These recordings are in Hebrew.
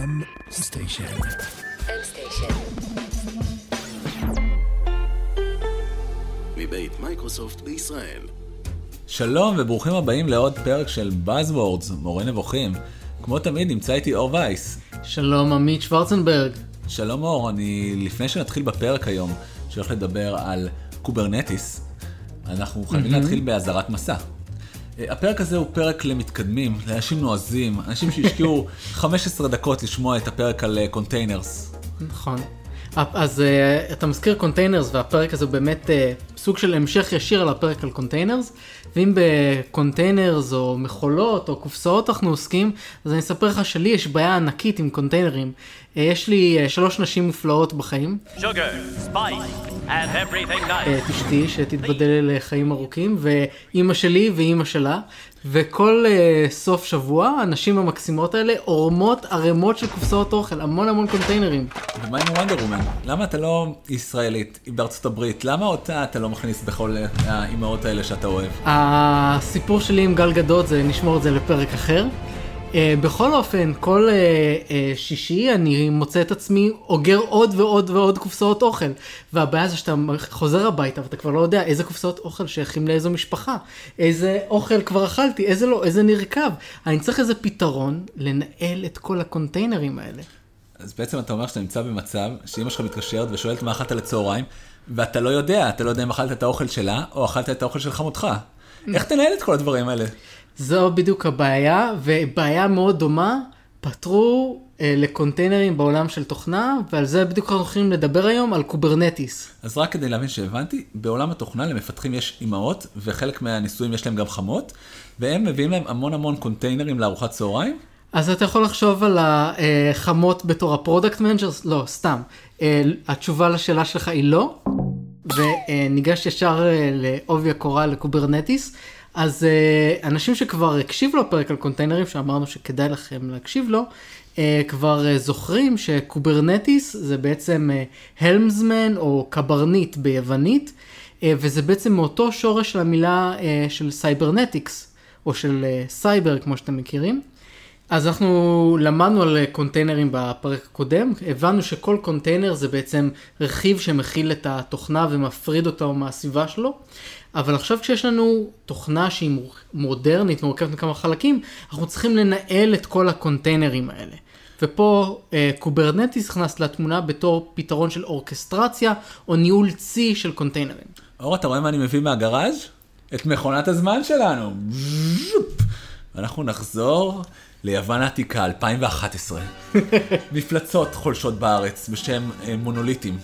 M Station. מבית מייקרוסופט בישראל. שלום וברוכים הבאים לעוד פרק של Buzzwords, מורה נבוכים. כמו תמיד נמצא איתי אור וייס. שלום עמית שוורצנברג. שלום אור, אני לפני שנתחיל בפרק היום, שהולך לדבר על Kubernetes, אנחנו חייבים להתחיל באזהרת מסע. אה, הפרק הזה הוא פרק למתקדמים, לאנשים נועזים, אנשים שהשקיעו 15 דקות לשמוע את הפרק על containers. נכון. אז אה, אתה מזכיר containers והפרק הזה הוא באמת אה, סוג של המשך ישיר על הפרק על containers ואם ב containers או מכולות או קופסאות אנחנו עוסקים אז אני אספר לך שלי יש בעיה ענקית עם קונטיינרים. אה, יש לי אה, שלוש נשים מופלאות בחיים. sugar, spice. את אשתי שתתבדל לחיים ארוכים ואימא שלי ואימא שלה וכל uh, סוף שבוע הנשים המקסימות האלה עורמות ערימות של קופסאות אוכל המון המון קונטיינרים. ומה עם וונדר וומן? למה אתה לא ישראלית, היא בארצות הברית? למה אותה אתה לא מכניס בכל אה, האימהות האלה שאתה אוהב? הסיפור שלי עם גל גדות זה נשמור את זה לפרק אחר. Uh, בכל אופן, כל uh, uh, שישי אני מוצא את עצמי אוגר עוד ועוד ועוד קופסאות אוכל. והבעיה זה שאתה חוזר הביתה ואתה כבר לא יודע איזה קופסאות אוכל שייכים לאיזו משפחה. איזה אוכל כבר אכלתי, איזה לא, איזה נרקב. אני צריך איזה פתרון לנהל את כל הקונטיינרים האלה. אז בעצם אתה אומר שאתה נמצא במצב שאמא שלך מתקשרת ושואלת מה אכלת לצהריים, ואתה לא יודע, אתה לא יודע אם אכלת את האוכל שלה, או אכלת את האוכל של חמותך. איך תנהל את כל הדברים האלה? זו בדיוק הבעיה, ובעיה מאוד דומה, פתרו אה, לקונטיינרים בעולם של תוכנה, ועל זה בדיוק אנחנו הולכים לדבר היום, על Kubernetes. אז רק כדי להבין שהבנתי, בעולם התוכנה למפתחים יש אימהות, וחלק מהנשואים יש להם גם חמות, והם מביאים להם המון המון קונטיינרים לארוחת צהריים. אז אתה יכול לחשוב על החמות בתור ה product managers? לא, סתם. אה, התשובה לשאלה שלך היא לא, וניגש ישר אה, לעובי הקורה ל Kubernetes. אז אה, אנשים שכבר הקשיבו לפרק על קונטיינרים, שאמרנו שכדאי לכם להקשיב לו, אה, כבר אה, זוכרים ש Kubernetes זה בעצם ה helmsman או קברניט ביוונית, וזה בעצם מאותו שורש של המילה של cybernetics, או של סייבר כמו שאתם מכירים. אז אנחנו למדנו על קונטיינרים בפרק הקודם, הבנו שכל קונטיינר זה בעצם רכיב שמכיל את התוכנה ומפריד אותו מהסביבה שלו, אבל עכשיו כשיש לנו תוכנה שהיא מודרנית, מורכבת מכמה חלקים, אנחנו צריכים לנהל את כל הקונטיינרים האלה. ופה אה, Kubernetes נכנס לתמונה בתור פתרון של אורקסטרציה או ניהול צי של קונטיינרים. אור, אתה רואה מה אני מביא מהגראז'? את מכונת הזמן שלנו. ואנחנו נחזור ליוון העתיקה, 2011. מפלצות חולשות בארץ בשם אה, מונוליטים.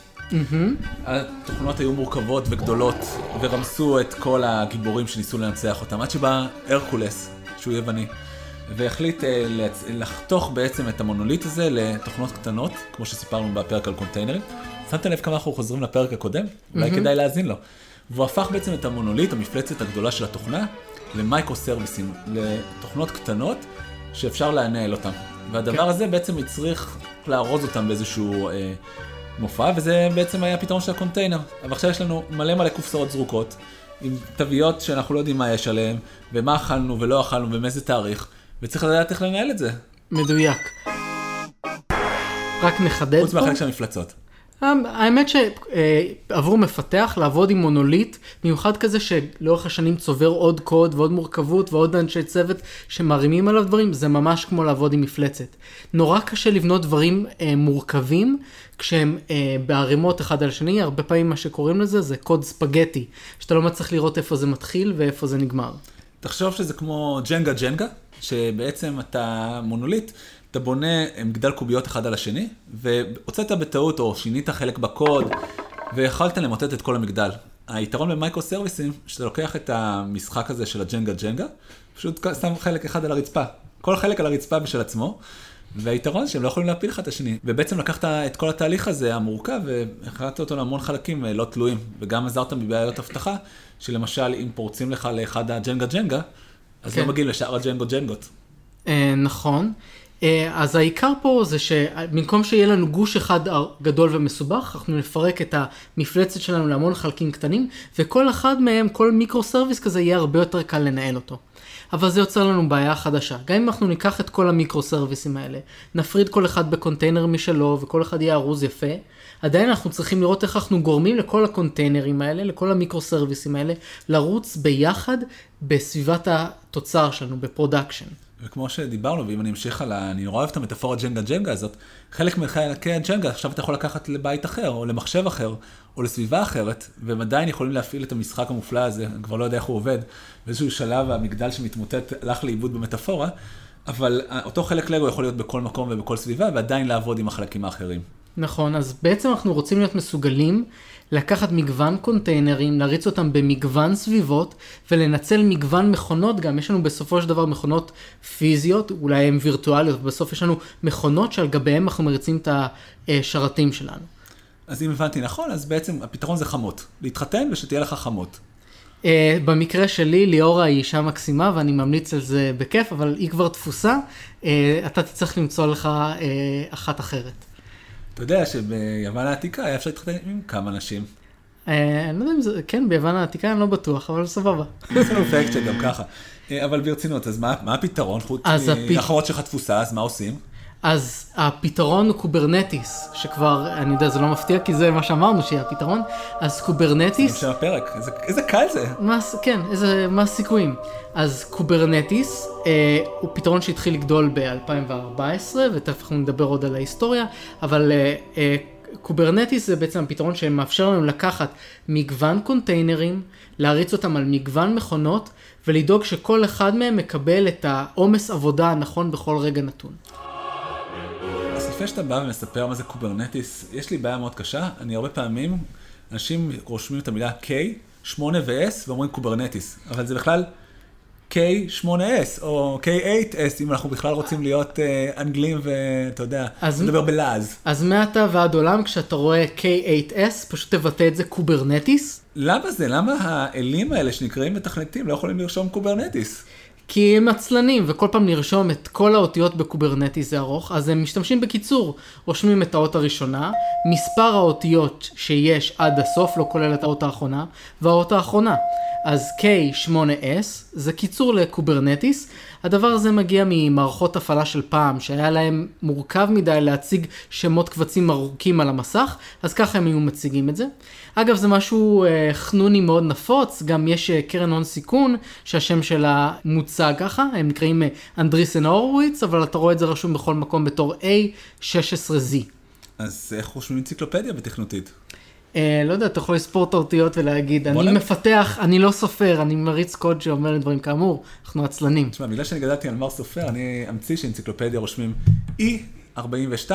התוכנות היו מורכבות וגדולות, ורמסו את כל הגיבורים שניסו לנצח אותם, עד שבא הרקולס, שהוא יווני, והחליט אה, לחתוך בעצם את המונוליט הזה לתוכנות קטנות, כמו שסיפרנו בפרק על קונטיינרים. שמת לב כמה אנחנו חוזרים לפרק הקודם? אולי כדאי להאזין לו. והוא הפך בעצם את המונוליט, המפלצת הגדולה של התוכנה, למייקרו סרוויסים, לתוכנות קטנות שאפשר לנהל אותן. והדבר כן. הזה בעצם הצריך לארוז אותם באיזשהו אה, מופע, וזה בעצם היה הפתרון של הקונטיינר. אבל עכשיו יש לנו מלא מלא קופסאות זרוקות, עם תוויות שאנחנו לא יודעים מה יש עליהן, ומה אכלנו ולא אכלנו ומאיזה תאריך, וצריך לדעת איך לנהל את זה. מדויק. רק נחדד חוץ פה. מהחלק של המפלצות. האמת שעבור מפתח לעבוד עם מונוליט, מיוחד כזה שלאורך השנים צובר עוד קוד ועוד מורכבות ועוד אנשי צוות שמרימים עליו דברים, זה ממש כמו לעבוד עם מפלצת. נורא קשה לבנות דברים אה, מורכבים כשהם אה, בערימות אחד על השני, הרבה פעמים מה שקוראים לזה זה קוד ספגטי, שאתה לא מצליח לראות איפה זה מתחיל ואיפה זה נגמר. תחשוב שזה כמו ג'נגה ג'נגה, שבעצם אתה מונוליט, אתה בונה מגדל קוביות אחד על השני, והוצאת בטעות או שינית חלק בקוד, ויכולת למוטט את כל המגדל. היתרון במייקרו סרוויסים, שאתה לוקח את המשחק הזה של הג'נגה ג'נגה, פשוט שם חלק אחד על הרצפה. כל חלק על הרצפה בשל עצמו, והיתרון שהם לא יכולים להפיל אחד את השני. ובעצם לקחת את כל התהליך הזה המורכב, והחלטת אותו להמון חלקים לא תלויים, וגם עזרת מבעיות אבטחה, שלמשל אם פורצים לך לאחד הג'נגה ג'נגה, אז כן. לא מגיעים לשאר הג'נגו ג'נגות. אה, נכון. אה, אז העיקר פה זה שבמקום שיהיה לנו גוש אחד גדול ומסובך, אנחנו נפרק את המפלצת שלנו להמון חלקים קטנים, וכל אחד מהם, כל מיקרו סרוויס כזה, יהיה הרבה יותר קל לנהל אותו. אבל זה יוצר לנו בעיה חדשה. גם אם אנחנו ניקח את כל המיקרו סרוויסים האלה, נפריד כל אחד בקונטיינר משלו, וכל אחד יהיה ארוז יפה, עדיין אנחנו צריכים לראות איך אנחנו גורמים לכל הקונטיינרים האלה, לכל המיקרו סרוויסים האלה, לרוץ ביחד בסביבת התוצר שלנו, ב production. וכמו שדיברנו, ואם אני אמשיך על ה... אני נורא אוהב את המטאפורה ג'נגה ג'נגה הזאת, חלק מחלקי הג'נגה, עכשיו אתה יכול לקחת לבית אחר, או למחשב אחר, או לסביבה אחרת, והם עדיין יכולים להפעיל את המשחק המופלא הזה, אני כבר לא יודע איך הוא עובד, באיזשהו שלב המגדל שמתמוטט הלך לאיבוד במטאפורה, אבל אותו חלק לגו יכול להיות בכל מקום ובכל סביבה, ועדיין לעבוד עם החלקים האחרים. נכון, אז בעצם אנחנו רוצים להיות מסוגלים לקחת מגוון קונטיינרים, להריץ אותם במגוון סביבות ולנצל מגוון מכונות גם. יש לנו בסופו של דבר מכונות פיזיות, אולי הן וירטואליות, בסוף יש לנו מכונות שעל גביהן אנחנו מריצים את השרתים שלנו. אז אם הבנתי נכון, אז בעצם הפתרון זה חמות. להתחתן ושתהיה לך חמות. Uh, במקרה שלי, ליאורה היא אישה מקסימה ואני ממליץ על זה בכיף, אבל היא כבר תפוסה, uh, אתה תצטרך למצוא לך uh, אחת אחרת. אתה יודע שביוון העתיקה היה אפשר להתחתן עם כמה נשים. אה, אני לא יודע אם זה, כן, ביוון העתיקה אני לא בטוח, אבל סבבה. זה פקט שגם ככה. אה, אבל ברצינות, אז מה הפתרון? חוץ מאחרות שלך תפוסה, אז מה עושים? אז הפתרון הוא Kubernetes, שכבר, אני יודע, זה לא מפתיע, כי זה מה שאמרנו שיהיה הפתרון. אז Kubernetes... זה שם הפרק, איזה, איזה קל זה. מה, כן, איזה, מה הסיכויים. אז Kubernetes אה, הוא פתרון שהתחיל לגדול ב-2014, ותכף אנחנו נדבר עוד על ההיסטוריה, אבל אה, אה, Kubernetes זה בעצם הפתרון שמאפשר לנו לקחת מגוון קונטיינרים, להריץ אותם על מגוון מכונות, ולדאוג שכל אחד מהם מקבל את העומס עבודה הנכון בכל רגע נתון. לפני שאתה בא ומספר מה זה Kubernetes, יש לי בעיה מאוד קשה. אני הרבה פעמים, אנשים רושמים את המילה K, 8 ו-S, ואומרים Kubernetes. אבל זה בכלל K8S, או K8S, אם אנחנו בכלל רוצים להיות אה, אנגלים ואתה יודע, לדבר בלעז. אז מעתה ועד עולם, כשאתה רואה K8S, פשוט תבטא את זה Kubernetes? למה זה? למה האלים האלה שנקראים מתכנתים לא יכולים לרשום Kubernetes? כי הם עצלנים, וכל פעם לרשום את כל האותיות ב Kubernetes זה ארוך, אז הם משתמשים בקיצור. רושמים את האות הראשונה, מספר האותיות שיש עד הסוף, לא כולל את האות האחרונה, והאות האחרונה. אז K8S זה קיצור ל Kubernetes. הדבר הזה מגיע ממערכות הפעלה של פעם, שהיה להם מורכב מדי להציג שמות קבצים ארוכים על המסך, אז ככה הם היו מציגים את זה. אגב, זה משהו אה, חנוני מאוד נפוץ, גם יש אה, קרן הון סיכון, שהשם שלה מוצג ככה, הם נקראים אה, אנדריסן הורוביץ, אבל אתה רואה את זה רשום בכל מקום בתור A16Z. אז איך רושמים אנציקלופדיה בתכנותית? אה, לא יודע, אתה יכול לספור את האותיות ולהגיד, אני מפתח, אני לא סופר, אני מריץ קוד שאומר דברים כאמור, אנחנו עצלנים. תשמע, בגלל שאני גדלתי על מר סופר, אני אמציא שאנציקלופדיה רושמים E42,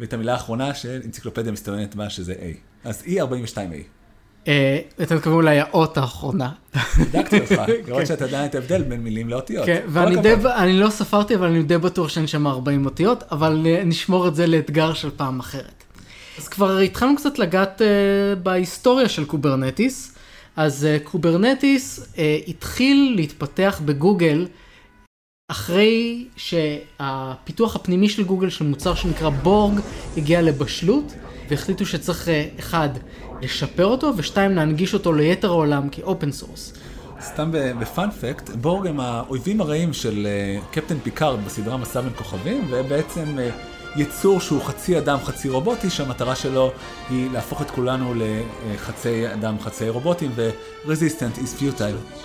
ואת המילה האחרונה של אנציקלופדיה מסתמנת בה שזה A. אז E42A. אה, אתה מתכוון אולי האות האחרונה. בדקתי אותך, לראות שאתה יודע את ההבדל בין מילים לאותיות. כן, ואני לא ספרתי, אבל אני די בטוח שאני שם 40 אותיות, אבל אה, נשמור את זה לאתגר של פעם אחרת. אז כבר התחלנו קצת לגעת אה, בהיסטוריה של Kubernetes. אז אה, Kubernetes אה, התחיל להתפתח בגוגל אחרי שהפיתוח הפנימי של גוגל של מוצר שנקרא Borg הגיע לבשלות והחליטו שצריך אחד לשפר אותו ושתיים להנגיש אותו ליתר העולם כ open source. סתם ב fun fact, Borg הם האויבים הרעים של קפטן פיקארד בסדרה מסע בין כוכבים ובעצם יצור שהוא חצי אדם, חצי רובוטי, שהמטרה שלו היא להפוך את כולנו לחצי אדם, חצי רובוטים, ו- resistance is futile.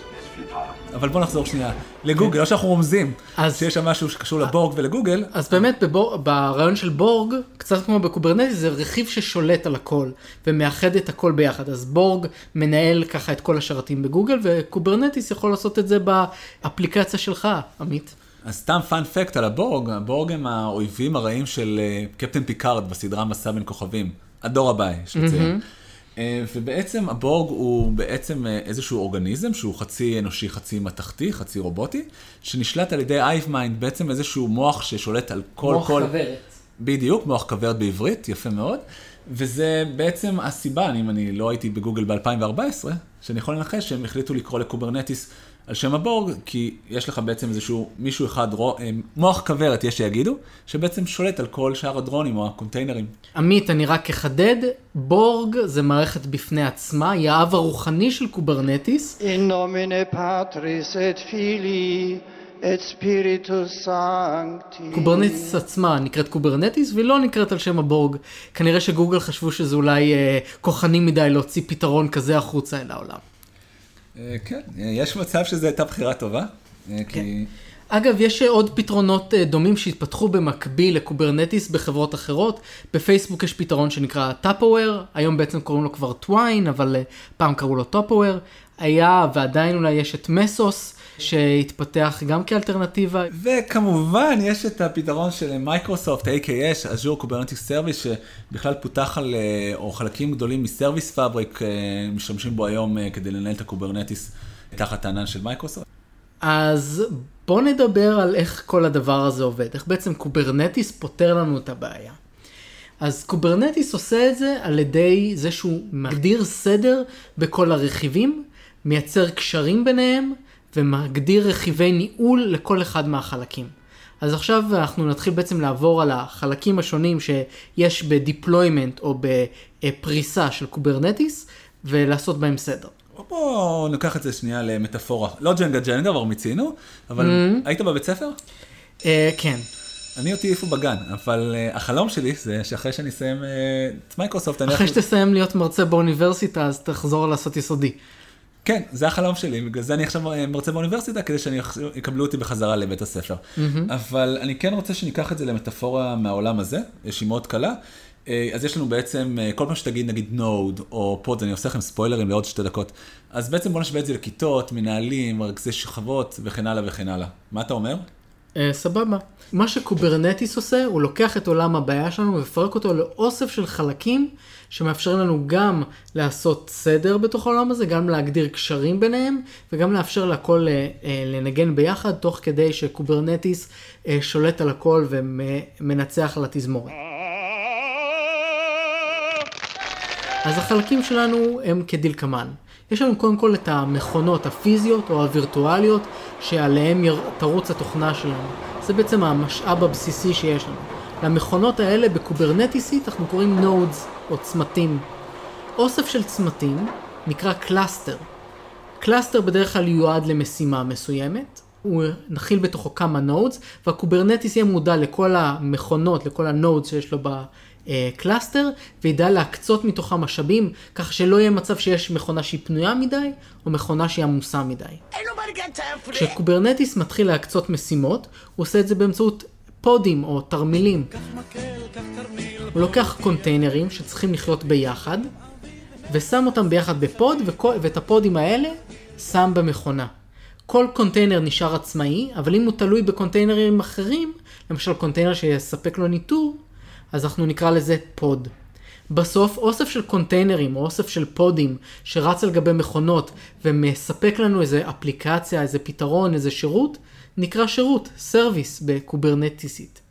אבל בוא נחזור שנייה לגוגל, לא שאנחנו רומזים אז, שיש שם משהו שקשור ל Borg ולגוגל. אז באמת בבור, ברעיון של Borg, קצת כמו ב Kubernetes, זה רכיב ששולט על הכל ומאחד את הכל ביחד. אז Borg מנהל ככה את כל השרתים בגוגל, ו Kubernetes יכול לעשות את זה באפליקציה שלך, עמית. אז סתם fun fact על ה Borg, ה Borg הם האויבים הרעים של אה, קפטן פיקארד בסדרה מסע בין כוכבים. הדור הבא, יש לציין. Mm-hmm. ובעצם ה Borg הוא בעצם אה, איזשהו אורגניזם שהוא חצי אנושי, חצי מתכתי, חצי רובוטי, שנשלט על ידי hive mind, בעצם איזשהו מוח ששולט על כל... מוח כל... כוורת. בדיוק, מוח כוורת בעברית, יפה מאוד. וזה בעצם הסיבה, אם אני לא הייתי בגוגל ב-2014, שאני יכול לנחש שהם החליטו לקרוא ל Kubernetes על שם ה Borg, כי יש לך בעצם איזשהו מישהו אחד, אה, מוח כוורת, יש שיגידו, שבעצם שולט על כל שאר הדרונים או הקונטיינרים. עמית, אני רק אחדד, Borg זה מערכת בפני עצמה, היא האב הרוחני של Kubernetes, In nomine Patris et Filii et Spiritus Sancti. Kubernetes עצמה נקראת Kubernetes והיא לא נקראת על שם ה Borg. כנראה שגוגל חשבו שזה אולי אה, כוחני מדי להוציא פתרון כזה החוצה אל העולם. אה, כן, אה, יש מצב שזו הייתה בחירה טובה. אה, כי... אגב, יש עוד פתרונות דומים שהתפתחו במקביל ל Kubernetes בחברות אחרות. בפייסבוק יש פתרון שנקרא Tupperware, היום בעצם קוראים לו כבר Twine, אבל פעם קראו לו Tupperware. היה ועדיין אולי יש את Mesos, שהתפתח גם כאלטרנטיבה. וכמובן, יש את הפתרון של מייקרוסופט, AKS, Azure Kubernetes Service, שבכלל פותח על, אה, או חלקים גדולים מ Service Fabric, אה, משתמשים בו היום אה, כדי לנהל את ה Kubernetes תחת הענן של מייקרוסופט. אז בוא נדבר על איך כל הדבר הזה עובד, איך בעצם Kubernetes פותר לנו את הבעיה. אז קוברנטיס עושה את זה על ידי זה שהוא מגדיר סדר בכל הרכיבים, מייצר קשרים ביניהם ומגדיר רכיבי ניהול לכל אחד מהחלקים. אז עכשיו אנחנו נתחיל בעצם לעבור על החלקים השונים שיש ב deployment או בפריסה של קוברנטיס ולעשות בהם סדר. בואו ניקח את זה שנייה למטאפורה. לא ג'נגה ג'נגה, כבר מיצינו, אבל היית בבית ספר? אה, כן. אני אותי העיפו בגן, אבל אה, החלום שלי זה שאחרי שאני אסיים אה, את מייקרוסופט, אני... אחרי שתסיים להיות מרצה באוניברסיטה אז תחזור לעשות יסודי. כן, זה החלום שלי, בגלל זה אני עכשיו מרצה באוניברסיטה, כדי שיקבלו אותי בחזרה לבית הספר. אבל אני כן רוצה שניקח את זה למטאפורה מהעולם הזה, שהיא מאוד קלה. אה, אז יש לנו בעצם, אה, כל פעם שתגיד נגיד node או pod, אני עושה לכם ספוילרים לעוד שתי דקות, אז בעצם בוא נשווה את זה לכיתות, מנהלים, רכזי שכבות וכן הלאה וכן הלאה. מה אתה אומר? אה, סבבה. מה שקוברנטיס עושה, הוא לוקח את עולם הבעיה שלנו ומפרק אותו לאוסף של חלקים שמאפשרים לנו גם לעשות סדר בתוך העולם הזה, גם להגדיר קשרים ביניהם, וגם לאפשר להכל אה, אה, לנגן ביחד, תוך כדי שקוברנטיס אה, שולט על הכל ומנצח על התזמורת. אז החלקים שלנו הם כדלקמן. יש לנו קודם כל את המכונות הפיזיות או הווירטואליות שעליהן תרוץ התוכנה שלנו. זה בעצם המשאב הבסיסי שיש לנו. למכונות האלה בקוברנטיסית אנחנו קוראים nodes או צמתים. אוסף של צמתים נקרא cluster. cluster בדרך כלל יועד למשימה מסוימת, הוא יכיל בתוכו כמה nodes, והקוברנטיס יהיה מודע לכל המכונות, לכל ה nodes שיש לו ב cluster, וידע להקצות מתוכם משאבים, כך שלא יהיה מצב שיש מכונה שהיא פנויה מדי, או מכונה שהיא עמוסה מדי. כשקוברנטיס מתחיל להקצות משימות, הוא עושה את זה באמצעות pod ים או תרמילים. הוא לוקח קונטיינרים שצריכים לחיות ביחד, ושם אותם ביחד ב pod, וכל, ואת ה pod ים האלה שם במכונה. כל קונטיינר נשאר עצמאי, אבל אם הוא תלוי בקונטיינרים אחרים, למשל קונטיינר שיספק לו ניטור, אז אנחנו נקרא לזה pod. בסוף אוסף של קונטיינרים או אוסף של pod ים שרץ על גבי מכונות ומספק לנו איזה אפליקציה, איזה פתרון, איזה שירות, נקרא שירות, service בקוברנטיסית.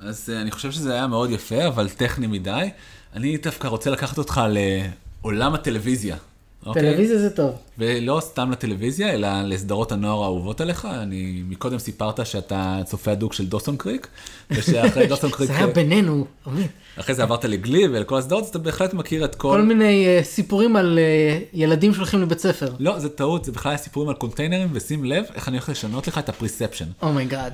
אז אה, אני חושב שזה היה מאוד יפה, אבל טכני מדי. אני דווקא רוצה לקחת אותך לעולם הטלוויזיה. אוקיי? טלוויזיה זה טוב. ולא סתם לטלוויזיה, אלא לסדרות הנוער האהובות עליך. אני מקודם סיפרת שאתה צופה הדוק של דוסון קריק, ושאחרי דוסון קריק, זה היה בינינו, עמית. אחרי זה עברת לגלי ולכל הסדרות, אז אתה בהחלט מכיר את כל... כל מיני אה, סיפורים על אה, ילדים שהולכים לבית ספר. לא, זה טעות, זה בכלל היה סיפורים על קונטיינרים, ושים לב איך אני הולך לשנות לך את ה perception. Oh my god.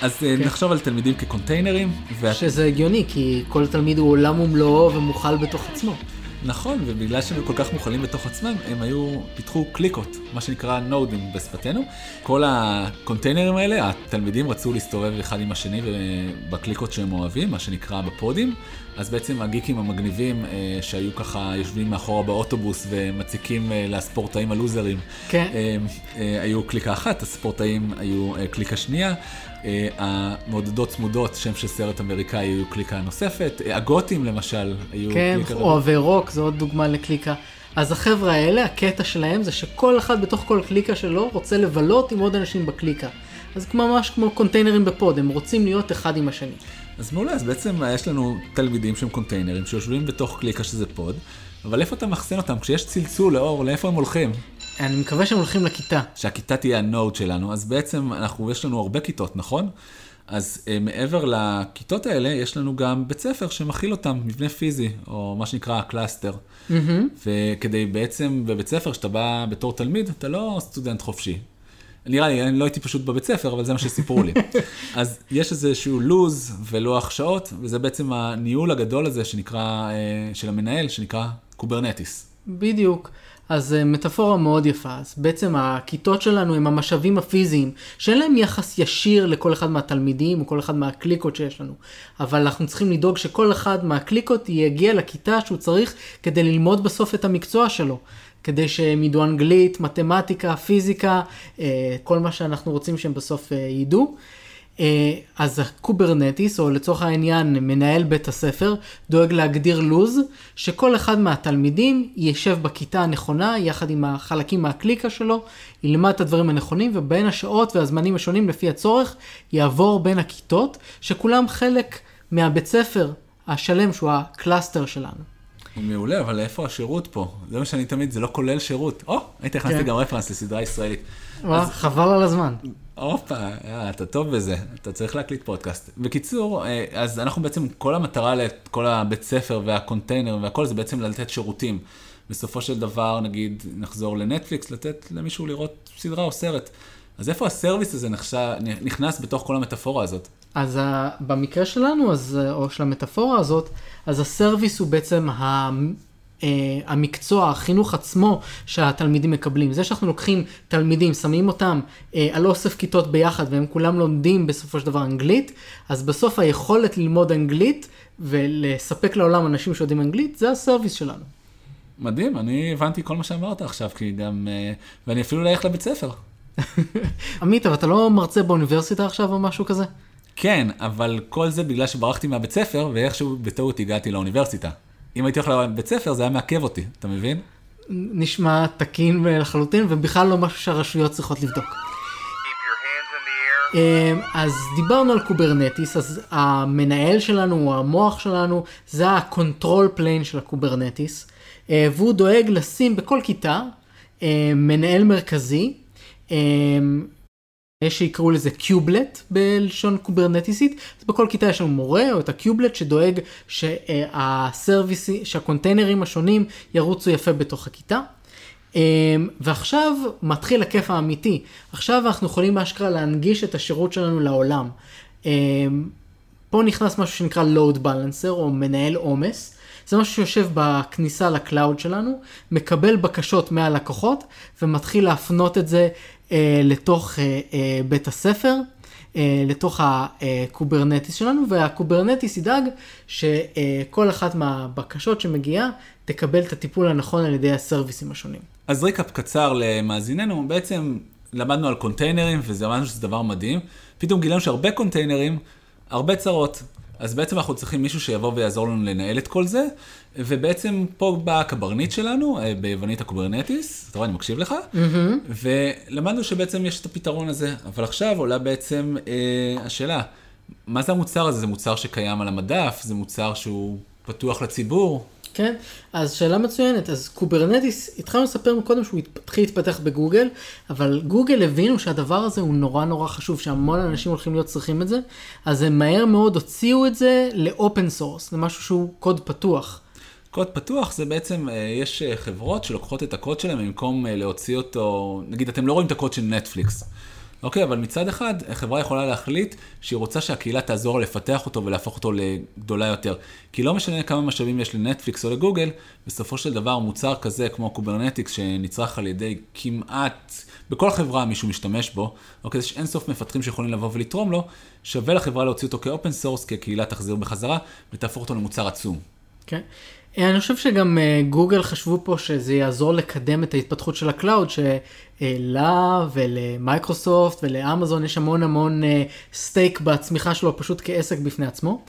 אז אה, נחשוב על תלמידים כקונטיינרים, ואת... שזה הגיוני, כי כל תלמיד הוא עולם ומלואו ומוכל בתוך עצמו. נכון, ובגלל שהם היו כל כך מוכלים בתוך עצמם, הם היו, פיתחו קליקות, מה שנקרא node ים בשפתנו. כל הקונטיינרים האלה, התלמידים רצו להסתובב אחד עם השני בקליקות שהם אוהבים, מה שנקרא ב pod ים. אז בעצם הגיקים המגניבים אה, שהיו ככה יושבים מאחורה באוטובוס ומציקים אה, לספורטאים ה loser ים, כן. אה, אה, היו קליקה אחת, הספורטאים היו אה, קליקה שנייה. אה, המעודדות צמודות, שם של סרט אמריקאי, היו קליקה נוספת. אה, הגותים למשל, היו כן, קליקה רביעית. אוהבי רוק, זו עוד דוגמה לקליקה. אז החבר'ה האלה, הקטע שלהם זה שכל אחד בתוך כל קליקה שלו רוצה לבלות עם עוד אנשים בקליקה. אז ממש כמו container ים ב pod, הם רוצים להיות אחד עם השני. אז מעולה, אז בעצם יש לנו תלמידים שהם קונטיינרים שיושבים בתוך קליקה שזה pod, אבל איפה אתה מאחסן אותם? כשיש צלצול, יאללה, לאיפה הם הולכים? אני מקווה שהם הולכים לכיתה. שהכיתה תהיה ה node שלנו, אז בעצם אנחנו, יש לנו הרבה כיתות, נכון? אז אה, מעבר לכיתות האלה, יש לנו גם בית ספר שמכיל אותם, מבנה פיזי, או מה שנקרא cluster. וכדי בעצם, בבית ספר, כשאתה בא בתור תלמיד, אתה לא סטודנט חופשי. נראה לי, אני לא הייתי פשוט בבית ספר, אבל זה מה שסיפרו לי. אז יש איזשהו לוז ולוח שעות, וזה בעצם הניהול הגדול הזה שנקרא, אה, של המנהל, שנקרא קוברנטיס. בדיוק. אז אה, מטאפורה מאוד יפה. אז בעצם הכיתות שלנו הם המשאבים הפיזיים, שאין להם יחס ישיר לכל אחד מהתלמידים או כל אחד מהקליקות שיש לנו. אבל אנחנו צריכים לדאוג שכל אחד מהקליקות יגיע לכיתה שהוא צריך כדי ללמוד בסוף את המקצוע שלו. כדי שהם ידעו אנגלית, מתמטיקה, פיזיקה, אה, כל מה שאנחנו רוצים שהם בסוף אה, ידעו. אה, אז הקוברנטיס, או לצורך העניין מנהל בית הספר, דואג להגדיר לוז, שכל אחד מהתלמידים יישב בכיתה הנכונה, יחד עם החלקים מהקליקה שלו, ילמד את הדברים הנכונים, ובין השעות והזמנים השונים לפי הצורך, יעבור בין הכיתות, שכולם חלק מהבית ספר השלם, שהוא ה cluster שלנו. מעולה, אבל איפה השירות פה? זה מה שאני תמיד, זה לא כולל שירות. או, הייתי הכנסתי כן. גם reference לסדרה ישראלית. וואו, חבל על הזמן. הופה, אה, אתה טוב בזה, אתה צריך להקליט פודקאסט. בקיצור, אה, אז אנחנו בעצם, כל המטרה לכל הבית ספר והקונטיינר והכל זה בעצם לתת שירותים. בסופו של דבר, נגיד, נחזור לנטפליקס, לתת למישהו לראות סדרה או סרט. אז איפה ה service הזה נחשב, נכנס בתוך כל המטאפורה הזאת? אז ה, במקרה שלנו, אז, אה, או של המטאפורה הזאת, אז הסרוויס הוא בעצם אה, המקצוע, החינוך עצמו שהתלמידים מקבלים. זה שאנחנו לוקחים תלמידים, שמים אותם אה, על אוסף כיתות ביחד והם כולם לומדים בסופו של דבר אנגלית, אז בסוף היכולת ללמוד אנגלית ולספק לעולם אנשים שיודעים אנגלית, זה הסרוויס שלנו. מדהים, אני הבנתי כל מה שאמרת עכשיו, כי גם, אה, ואני אפילו לא אלך לבית ספר. עמית, אבל אתה לא מרצה באוניברסיטה עכשיו או משהו כזה? כן, אבל כל זה בגלל שברחתי מהבית ספר, ואיכשהו בטעות הגעתי לאוניברסיטה. אם הייתי הולך לבית ספר, זה היה מעכב אותי, אתה מבין? נשמע תקין לחלוטין, ובכלל לא משהו שהרשויות צריכות לבדוק. אמ, אז דיברנו על Kubernetes, אז המנהל שלנו, או המוח שלנו, זה ה control plane של ה Kubernetes, אה, והוא דואג לשים בכל כיתה אה, מנהל מרכזי, אה, יש שיקראו לזה קיובלט בלשון קוברנטיסית, אז בכל כיתה יש לנו מורה או את הקיובלט שדואג שהקונטיינרים השונים ירוצו יפה בתוך הכיתה. אמ, ועכשיו מתחיל הכיף האמיתי, עכשיו אנחנו יכולים באשכרה להנגיש את השירות שלנו לעולם. אמ, פה נכנס משהו שנקרא load balancer או מנהל עומס. זה משהו שיושב בכניסה ל cloud שלנו, מקבל בקשות מהלקוחות ומתחיל להפנות את זה אה, לתוך אה, אה, בית הספר, אה, לתוך ה Kubernetes שלנו, וה Kubernetes ידאג שכל אחת מהבקשות שמגיעה תקבל את הטיפול הנכון על ידי הסרוויסים השונים. אז recap קצר למאזיננו, בעצם למדנו על קונטיינרים, וזה ממש שזה דבר מדהים. פתאום גילינו שהרבה קונטיינרים, הרבה צרות. אז בעצם אנחנו צריכים מישהו שיבוא ויעזור לנו לנהל את כל זה, ובעצם פה באה הקברניט שלנו, אה, ביוונית ה Kubernetes, אתה רואה, אני מקשיב לך, mm-hmm. ולמדנו שבעצם יש את הפתרון הזה, אבל עכשיו עולה בעצם אה, השאלה, מה זה המוצר הזה? זה מוצר שקיים על המדף, זה מוצר שהוא פתוח לציבור? כן, אז שאלה מצוינת. אז Kubernetes, התחלנו לספר קודם שהוא התחיל להתפתח בגוגל, אבל גוגל הבינו שהדבר הזה הוא נורא נורא חשוב, שהמון אנשים הולכים להיות צריכים את זה, אז הם מהר מאוד הוציאו את זה ל open source, למשהו שהוא קוד פתוח. קוד פתוח זה בעצם, אה, יש אה, חברות שלוקחות את הקוד שלהם במקום אה, להוציא אותו, נגיד אתם לא רואים את הקוד של נטפליקס. אוקיי, אבל מצד אחד, חברה יכולה להחליט שהיא רוצה שהקהילה תעזור לפתח אותו ולהפוך אותו לגדולה יותר. כי לא משנה כמה משאבים יש לנטפליקס או לגוגל, בסופו של דבר מוצר כזה כמו Kubernetes שנצרך על ידי כמעט, בכל חברה מישהו משתמש בו, אוקיי, יש אינסוף מפתחים שיכולים לבוא ולתרום לו, שווה לחברה להוציא אותו כ open source, כי הקהילה תחזיר בחזרה ותהפוך אותו למוצר עצום. כן. אני חושב שגם אה, גוגל חשבו פה שזה יעזור לקדם את ההתפתחות של ה cloud, שלה ולמייקרוסופט ולאמזון יש המון המון stake בצמיחה שלו פשוט כעסק בפני עצמו.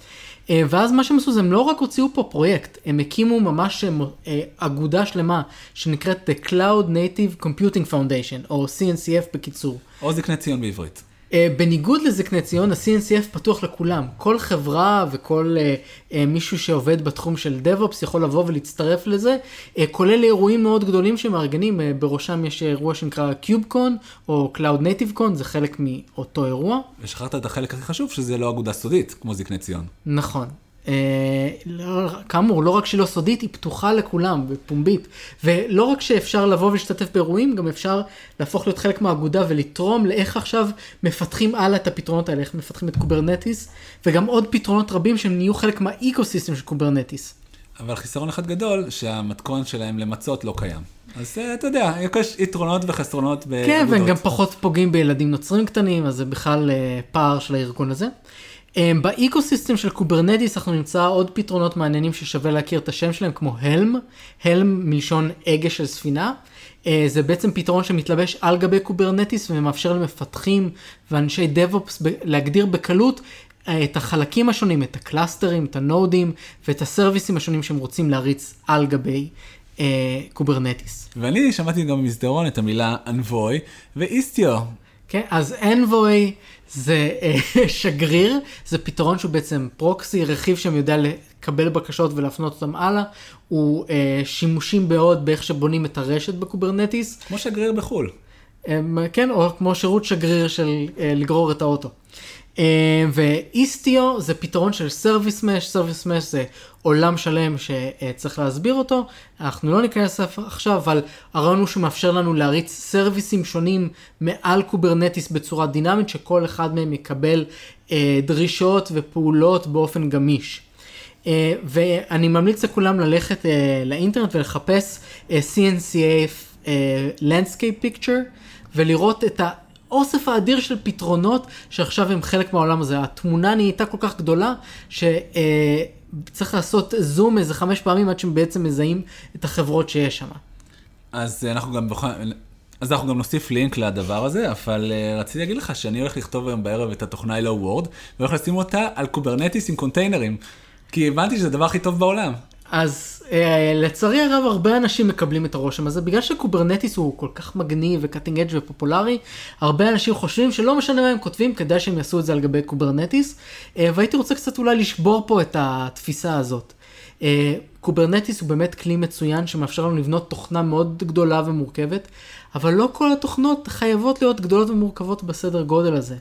אה, ואז מה שהם עשו זה הם לא רק הוציאו פה פרויקט, הם הקימו ממש אה, אגודה שלמה שנקראת The Cloud Native Computing Foundation, או CNCF בקיצור. או זקני ציון בעברית. אה, בניגוד לזקני ציון, ה-CNCF פתוח לכולם. כל חברה וכל אה, מישהו שעובד בתחום של DevOps יכול לבוא ולהצטרף לזה, אה, כולל אירועים מאוד גדולים שמארגנים, אה, בראשם יש אירוע שנקרא QubeCon או Cloud Native Con, זה חלק מאותו אירוע. ושכחת את החלק הכי חשוב, שזה לא אגודה סודית, כמו זקני ציון. נכון. אה, לא, כאמור, לא רק שהיא לא סודית, היא פתוחה לכולם ופומבית. ולא רק שאפשר לבוא ולהשתתף באירועים, גם אפשר להפוך להיות חלק מהאגודה ולתרום לאיך עכשיו מפתחים הלאה את הפתרונות האלה, איך מפתחים את Kubernetes, וגם עוד פתרונות רבים שהם נהיו חלק מה ecosystem של Kubernetes. אבל חיסרון אחד גדול, שהמתכון שלהם למצות לא קיים. אז אה, אתה יודע, יש יתרונות וחסרונות באגודות. כן, והם גם פחות פוגעים בילדים נוצרים קטנים, אז זה בכלל אה, פער של הארגון הזה. אה, ב ecosystem של Kubernetes אנחנו נמצא עוד פתרונות מעניינים ששווה להכיר את השם שלהם, כמו Helm, Helm מלשון הגה של ספינה. אה, זה בעצם פתרון שמתלבש על גבי Kubernetes ומאפשר למפתחים ואנשי DevOps להגדיר בקלות אה, את החלקים השונים, את הקלאסטרים, את הנודים ואת הסרוויסים השונים שהם רוצים להריץ על גבי אה, Kubernetes. ואני שמעתי גם במסדרון את המילה Envoy ו Istio. כן, אז Envoy זה אה, שגריר, זה פתרון שהוא בעצם proxy, רכיב שם יודע לקבל בקשות ולהפנות אותם הלאה. הוא אה, שימושי מאוד באיך שבונים את הרשת ב Kubernetes. כמו שגריר בחו"ל. הם, כן, או כמו שירות שגריר של אה, לגרור את האוטו. אה, ו Istio זה פתרון של service mesh, service mesh זה עולם שלם שצריך להסביר אותו, אנחנו לא ניכנס עכשיו, אבל הרעיון הוא שמאפשר לנו להריץ סרוויסים שונים מעל Kubernetes בצורה דינמית, שכל אחד מהם יקבל אה, דרישות ופעולות באופן גמיש. אה, ואני ממליץ לכולם ללכת אה, לאינטרנט ולחפש אה, CNCF uh, Landscape Picture ולראות את האוסף האדיר של פתרונות שעכשיו הם חלק מהעולם הזה. התמונה נהייתה כל כך גדולה שצריך לעשות זום איזה חמש פעמים עד שהם בעצם מזהים את החברות שיש שם. אז אנחנו גם בכל... אז אנחנו גם נוסיף לינק לדבר הזה, אבל אה, רציתי להגיד לך שאני הולך לכתוב היום בערב את התוכנה Hello World, והולך לשים אותה על Kubernetes עם קונטיינרים, כי הבנתי שזה הדבר הכי טוב בעולם. אז אה, לצערי הרב הרבה אנשים מקבלים את הרושם הזה, בגלל ש Kubernetes הוא כל כך מגניב ו cutting edge ופופולרי, הרבה אנשים חושבים שלא משנה מה הם כותבים, כדאי שהם יעשו את זה על גבי Kubernetes, אה, והייתי רוצה קצת אולי לשבור פה את התפיסה הזאת. אה, Kubernetes הוא באמת כלי מצוין שמאפשר לנו לבנות תוכנה מאוד גדולה ומורכבת, אבל לא כל התוכנות חייבות להיות גדולות ומורכבות בסדר גודל הזה.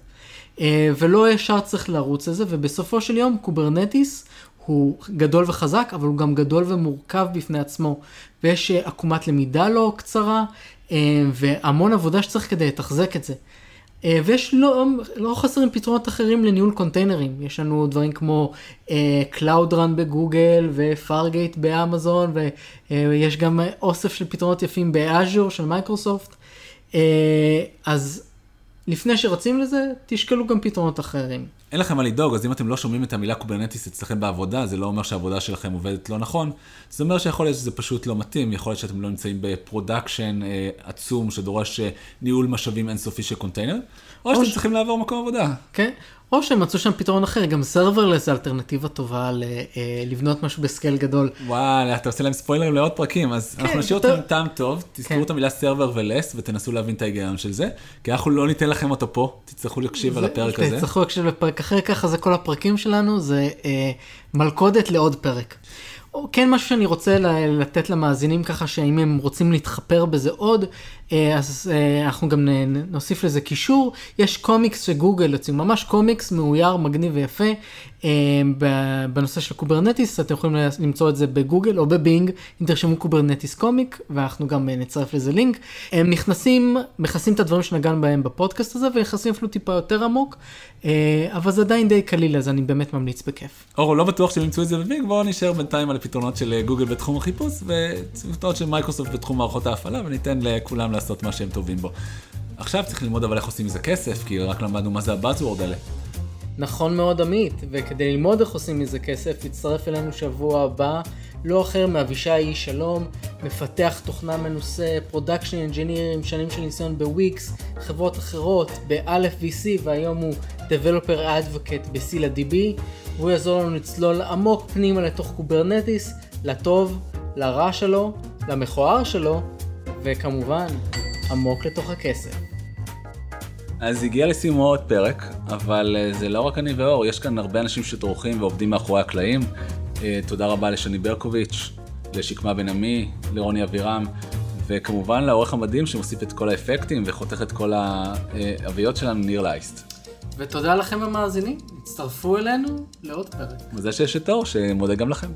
אה, ולא ישר צריך לרוץ לזה, ובסופו של יום Kubernetes הוא גדול וחזק, אבל הוא גם גדול ומורכב בפני עצמו. ויש אה, עקומת למידה לא קצרה, אה, והמון עבודה שצריך כדי לתחזק את זה. אה, ויש לא, לא חסרים פתרונות אחרים לניהול קונטיינרים. יש לנו דברים כמו אה, Cloud Run בגוגל ו Fargate באמזון, ויש גם אוסף של פתרונות יפים ב Azure של מייקרוסופט. אה, אז לפני שרצים לזה, תשקלו גם פתרונות אחרים. אין לכם מה לדאוג, אז אם אתם לא שומעים את המילה Kubernetes אצלכם בעבודה, זה לא אומר שהעבודה שלכם עובדת לא נכון. זה אומר שיכול להיות שזה פשוט לא מתאים, יכול להיות שאתם לא נמצאים ב production אה, עצום שדורש אה, ניהול משאבים אינסופי של קונטיינר, או שאתם ש... צריכים לעבור מקום עבודה. כן, או שהם מצאו שם פתרון אחר, גם serverless זה אלטרנטיבה טובה ל, אה, לבנות משהו ב scale גדול. וואלה, אתה עושה להם ספוילרים לעוד פרקים, אז כן, אנחנו נשאיר. אתכם טעם טוב, תזכרו כן. את המילה serverless ותנסו להבין את ההיגיון של זה, כי אנחנו לא ניתן לכם אותו פה, תצטרכו להקשיב על הפרק הזה. תצטרכו להקשיב לפרק אחר, ככה זה כל הפרקים שלנו, זה אה, מלכודת לעוד פרק. או כן משהו שאני רוצה לתת למאזינים ככה שאם הם רוצים להתחפר בזה עוד, אז אנחנו גם נוסיף לזה קישור. יש קומיקס שגוגל יוצאים, ממש קומיקס מאויר, מגניב ויפה בנושא של Kubernetes, אתם יכולים למצוא את זה בגוגל או בבינג, אם תרשמו Kubernetes comic, ואנחנו גם נצרף לזה לינק. הם נכנסים, מכסים את הדברים שנגענו בהם בפודקאסט הזה, ונכנסים אפילו טיפה יותר עמוק, אבל זה עדיין די קליל, אז אני באמת ממליץ בכיף. אור, לא בטוח שהם ימצאו את זה בבינג, בואו נשאר בינתיים על הפתרונות של גוגל בתחום החיפוש, ופתרונות של מייקרוסופט בתחום מערכות ההפעלה, וניתן לכולם לעשות מה שהם טובים בו. עכשיו צריך ללמוד אבל איך עושים מזה כסף, כי רק למדנו מה זה ה buzzword האלה. נכון מאוד עמית, וכדי ללמוד איך עושים מזה כסף, תצטרף אלינו שבוע הבא, לא אחר מאבישי איש-שלום, מפתח תוכנה מנוסה, production engineer עם שנים של ניסיון בוויקס, חברות אחרות, ב-Aleph VC, והיום הוא Developer Advocate ב-ScyllaDB, והוא יעזור לנו לצלול עמוק פנימה לתוך Kubernetes, לטוב, לרע שלו, למכוער שלו, וכמובן, עמוק לתוך הכסף. אז הגיע לסיומו עוד פרק, אבל אה, זה לא רק אני ואור, יש כאן הרבה אנשים שטורחים ועובדים מאחורי הקלעים. אה, תודה רבה לשני ברקוביץ', לשקמה בן עמי, לרוני אבירם, וכמובן לעורך המדהים שמוסיף את כל האפקטים וחותך את כל האביות שלנו, ניר לייסט. ותודה לכם המאזינים, הצטרפו אלינו לעוד פרק. מזל שיש את אור, שמודה גם לכם.